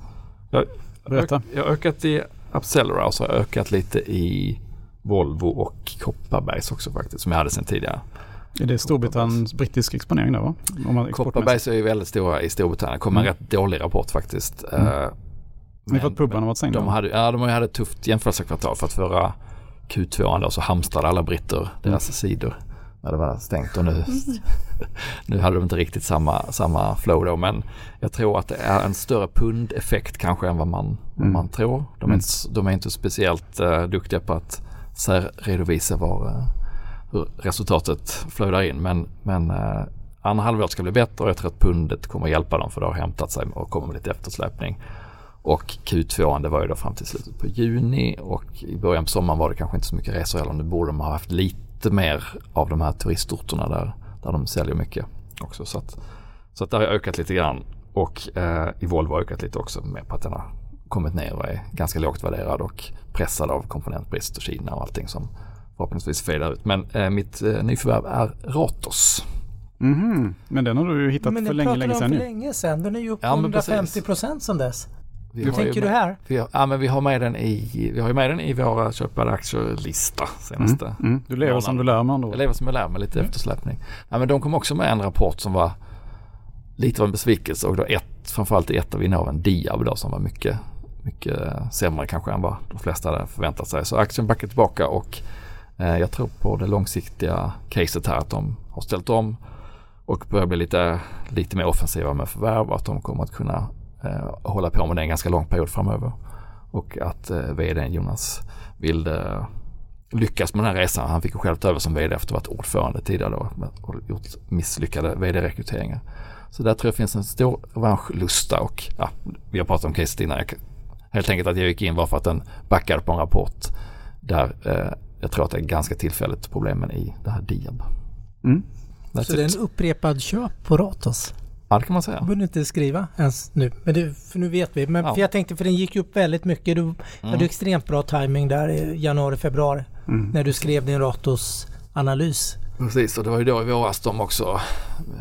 C: Jag,
A: Berätta.
C: jag har ökat i Upcellera och så har jag ökat lite i Volvo och Kopparbergs också faktiskt som jag hade sedan tidigare.
A: Är det Storbritanniens brittisk exponering där va? Om man.
C: Kopparbergs är ju väldigt stora i Storbritannien. kom en
A: Mm.
C: rätt dålig rapport faktiskt.
A: Mm.
C: Eh,
A: Ni
C: men-
A: för att puben har varit stängda?
C: De hade, ja, de hade ett tufft jämförelsekvartal för att förra Q2 då så hamstrade alla britter deras sidor när det var stängt och nu, <laughs> nu hade de inte riktigt samma, samma flow då men jag tror att det är en större pundeffekt kanske än vad man, vad
A: Mm.
C: man tror. De är,
A: Mm.
C: inte, de är inte speciellt uh, duktiga på att särredovisa var, eh, hur resultatet flödar in men, men uh, andra halvåret ska bli bättre och jag tror att pundet kommer hjälpa dem för det har hämtat sig och kommer med lite eftersläpning. Och Q2 det var ju då fram till slutet på juni och i början på sommaren var det kanske inte så mycket resor heller. Nu borde de ha haft lite mer av de här turistorterna där, där de säljer mycket också. Så att, så att där har jag ökat lite grann och eh, i Volvo har jag ökat lite också med på att den har kommit ner och är ganska lågt värderad och pressad av komponentbrist och Kina och allting som förhoppningsvis fejdar ut. Men eh, mitt eh, nyförvärv är Ratos.
A: Mhm. Men den har du ju hittat
D: Men
A: för
D: det
A: länge,
D: pratade
A: länge
D: om
A: sedan
D: för
A: nu.
D: länge sedan. Den är ju upp
C: Ja, men
D: 150
C: precis.
D: procent sedan dess.
C: Vi
D: Hur tänker du här?
C: Vi har, ja, men vi har med den i, vi har med den i våra köpade aktier-lista senaste.
A: Mm. Mm. Du lever som du lär med andra
C: Jag lever som jag lär med lite
D: Mm.
C: eftersläpning. Ja, men de kom också med en rapport som var lite av en besvikelse och då ett, framförallt i ett av innehaven, Diab då, som var mycket, mycket sämre kanske än vad de flesta hade förväntat sig. Så aktien backar tillbaka och eh, jag tror på det långsiktiga caset här att de har ställt om och börjar bli lite, lite mer offensiva med förvärv och att de kommer att kunna eh, hålla på med det en ganska lång period framöver. Och att eh, vdn Jonas Wilde lyckas med den här resan. Han fick ju själv ta över som vd efter att ha varit ordförande tidigare då och gjort misslyckade vd-rekryteringar. Så där tror jag finns en stor revanschlusta och ja, vi har pratat om caset innan. Jag, helt enkelt att jag gick in var för att den backade på en rapport där eh, jag tror att det är ganska tillfälligt problemen i det här Diab.
A: Mm.
D: Så det är en upprepad köp på Ratos?
C: Ja det kan man
D: Jag
C: säga.
D: behöver inte skriva ens nu. Men det, för nu vet vi. Men
C: Ja.
D: för jag tänkte, för den gick upp väldigt mycket. Du
C: Mm.
D: hade extremt bra timing där i januari, februari.
A: Mm.
D: När du skrev din Ratos analys.
C: Precis och det var ju då i våras de också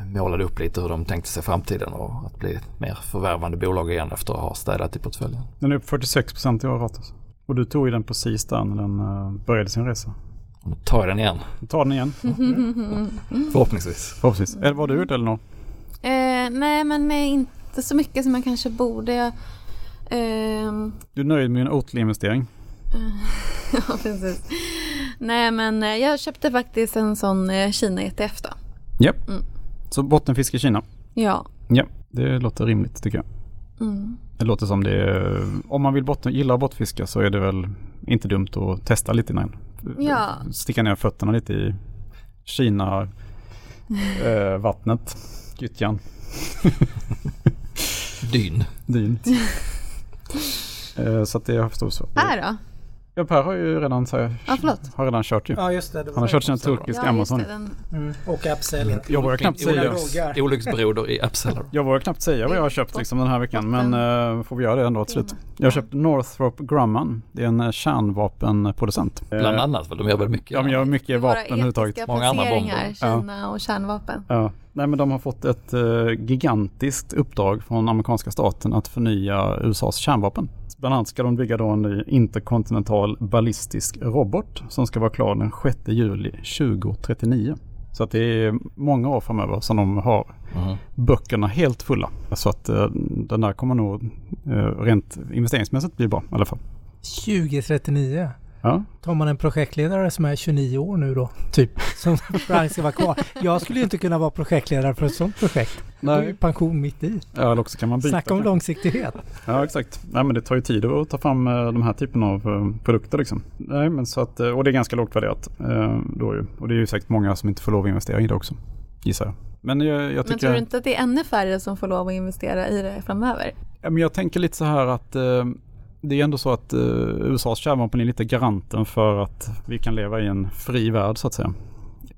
C: målade upp lite hur de tänkte sig framtiden och att bli ett mer förvärvande bolag igen efter att ha städat i portföljen.
A: Den är upp 46 procent i år Ratos. Och du tog ju den precis där när den eh, började sin resa.
C: Och nu tar jag den igen
A: Ta den igen <laughs>
C: förhoppningsvis.
A: förhoppningsvis. Eller har du gjort Elinor?
B: Eh, nej, men eh, inte så mycket som jag kanske borde. Jag, ehm,
A: Du är nöjd med en Oatly-investering? <laughs>
B: ja, precis. Nej, men eh, jag köpte faktiskt en sån eh, Kina-ETF då.
A: Japp.
B: Mm.
A: Så bottenfiske i Kina?
B: Ja.
A: Ja, det låter rimligt tycker jag.
B: Mm.
A: Det låter som det är, om man vill botten, gillar bottenfiska så är det väl inte dumt att testa lite innan.
B: Ja.
A: Sticka ner fötterna lite i Kina eh, gyttjan,
C: Dyn.
A: dyn. <laughs> eh, så att det jag förstår så.
B: Här då?
A: Ja, Per har ju redan, så
B: Ja,
A: har redan kört ju.
D: Ja just det. det
A: Han har kört sina turkiska
B: Ja,
A: Amazon.
B: det. Den,
D: Mm. Och Appsell.
A: Jag vågar knappt säga,
D: Olycks-
C: Olycksbroder i Appseller.
A: jag vågar knappt säga vad jag har köpt liksom den här veckan men uh, får vi göra det ändå till slut. Jag har köpt Northrop Grumman. Det är en eh, kärnvapenproducent. Eh,
C: Bland annat väl, de gör väl mycket.
A: Ja, men jag har mycket vapen överhuvudtaget.
C: Många andra
A: bomber.
B: Kina och kärnvapen.
A: Ja. Nej men de har fått ett eh, gigantiskt uppdrag från amerikanska staten att förnya USAs kärnvapen. Bland annat ska de bygga då en ny interkontinental ballistisk robot som ska vara klar den 6 juli 2039. Så att det är många år framöver som de har
C: Mhm.
A: böckerna helt fulla. Så att eh, den där kommer nog eh, rent investeringsmässigt bli bra i alla fall.
D: 2039.
A: Ja,
D: Tar man en projektledare som är 29 år nu då, typ, som <laughs> ska vara kvar. Jag skulle ju inte kunna vara projektledare för ett sånt projekt. Då är ju
A: Nej.
D: pension mitt i.
A: ja eller också kan man byta.
D: Snacka om långsiktighet.
A: Ja exakt. Nej men det tar ju tid att ta fram eh, de här typen av eh, produkter liksom. Nej men så att, eh, och det är ganska lågt värderat. Då ju. Och det är ju säkert många som inte får lov att investera i det också. Gissar jag. Men jag, jag
B: Men
A: tycker...
B: tror du inte att det är ännu färre som får lov att investera i det framöver?
A: Ja, men jag tänker lite så här att det är ändå så att eh, USAs kärnvapen är lite garanten för att vi kan leva i en fri värld så att säga.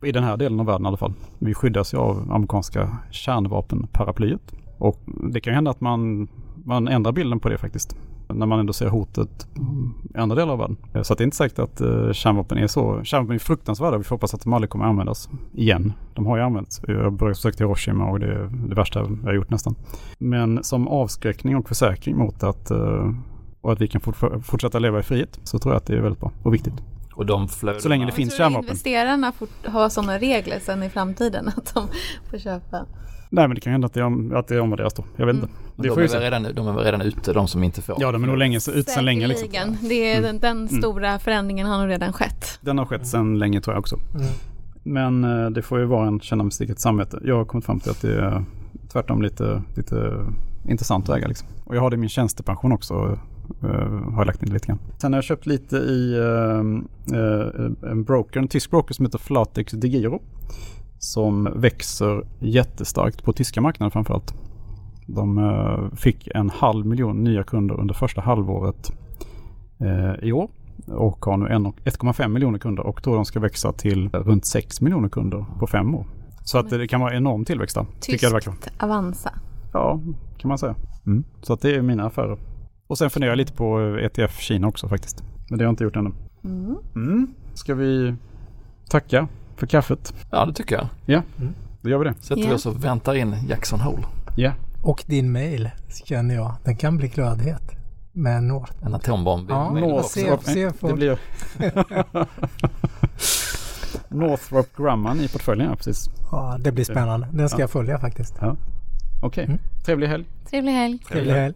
A: I den här delen av världen i alla fall. Vi skyddas ju av amerikanska kärnvapenparaplyet. Och det kan ju hända att man, man ändrar bilden på det faktiskt. När man ändå ser hotet i andra delar av världen. Eh, så att det är inte säkert att eh, kärnvapen är så. Kärnvapen är fruktansvärda. Vi får hoppas att de aldrig kommer användas igen. De har ju använts. Jag började försöka till Hiroshima och det är det värsta jag har gjort nästan. Men som avskräckning och försäkring mot att eh, och att vi kan fort- fortsätta leva i frihet så tror jag att det är väldigt bra och viktigt.
C: Och de flödena.
A: Så länge det finns
B: tror
A: kärnvapen.
B: investerarna får ha sådana regler sen i framtiden att de får köpa?
A: Nej men det kan hända att det, om, att det omvärderas då. Jag vet
B: Mm.
A: inte.
C: Men
A: Det
C: de, är
A: se.
C: redan, de är väl redan ute, de som inte får.
A: Ja de är nog länge, ut sedan länge liksom.
B: Det är,
A: Mm.
B: Den stora förändringen har nog redan skett.
A: Den har skett sedan länge tror jag också.
D: Mm.
A: Men eh, det får ju vara en känna med sitt samvete. Jag har kommit fram till att det är tvärtom lite, lite intressant att äga liksom. Och jag har det i min tjänstepension också. Eh, har jag lagt in lite grann. Sen har jag köpt lite i eh, eh, en broker, en tysk broker som heter Flatex Digiro. Som växer jättestarkt på tyska marknaden framförallt. De fick en halv miljon nya kunder under första halvåret i år och har nu en och- 1,5 miljoner kunder och tror de ska växa till runt 6 miljoner kunder på fem år. Så att det kan vara enorm tillväxt där.
B: Tyskt Avanza.
A: Ja, kan man säga. Mm. Så att det är mina affärer. Och sen funderar jag lite på eh, ETF Kina också faktiskt. Men det har jag inte gjort ännu.
B: Mm.
A: Mm. Ska vi tacka för kaffet?
C: Ja, det tycker jag.
A: Då gör vi det.
C: Sätter
B: Ja.
C: vi oss och väntar in Jackson Hole.
A: Ja.
D: Och din mail känner jag, den kan bli glödhet. med North.
C: En atombomb.
D: Ja, North- se-
A: Northrop,
D: se
A: det blir <laughs> Northrop Grumman i portföljen, ja precis.
D: Ja, det blir spännande. Den ska
A: Ja.
D: jag följa faktiskt.
A: Okej,
D: Mm.
A: trevlig helg.
B: Trevlig helg.
D: Trevlig helg.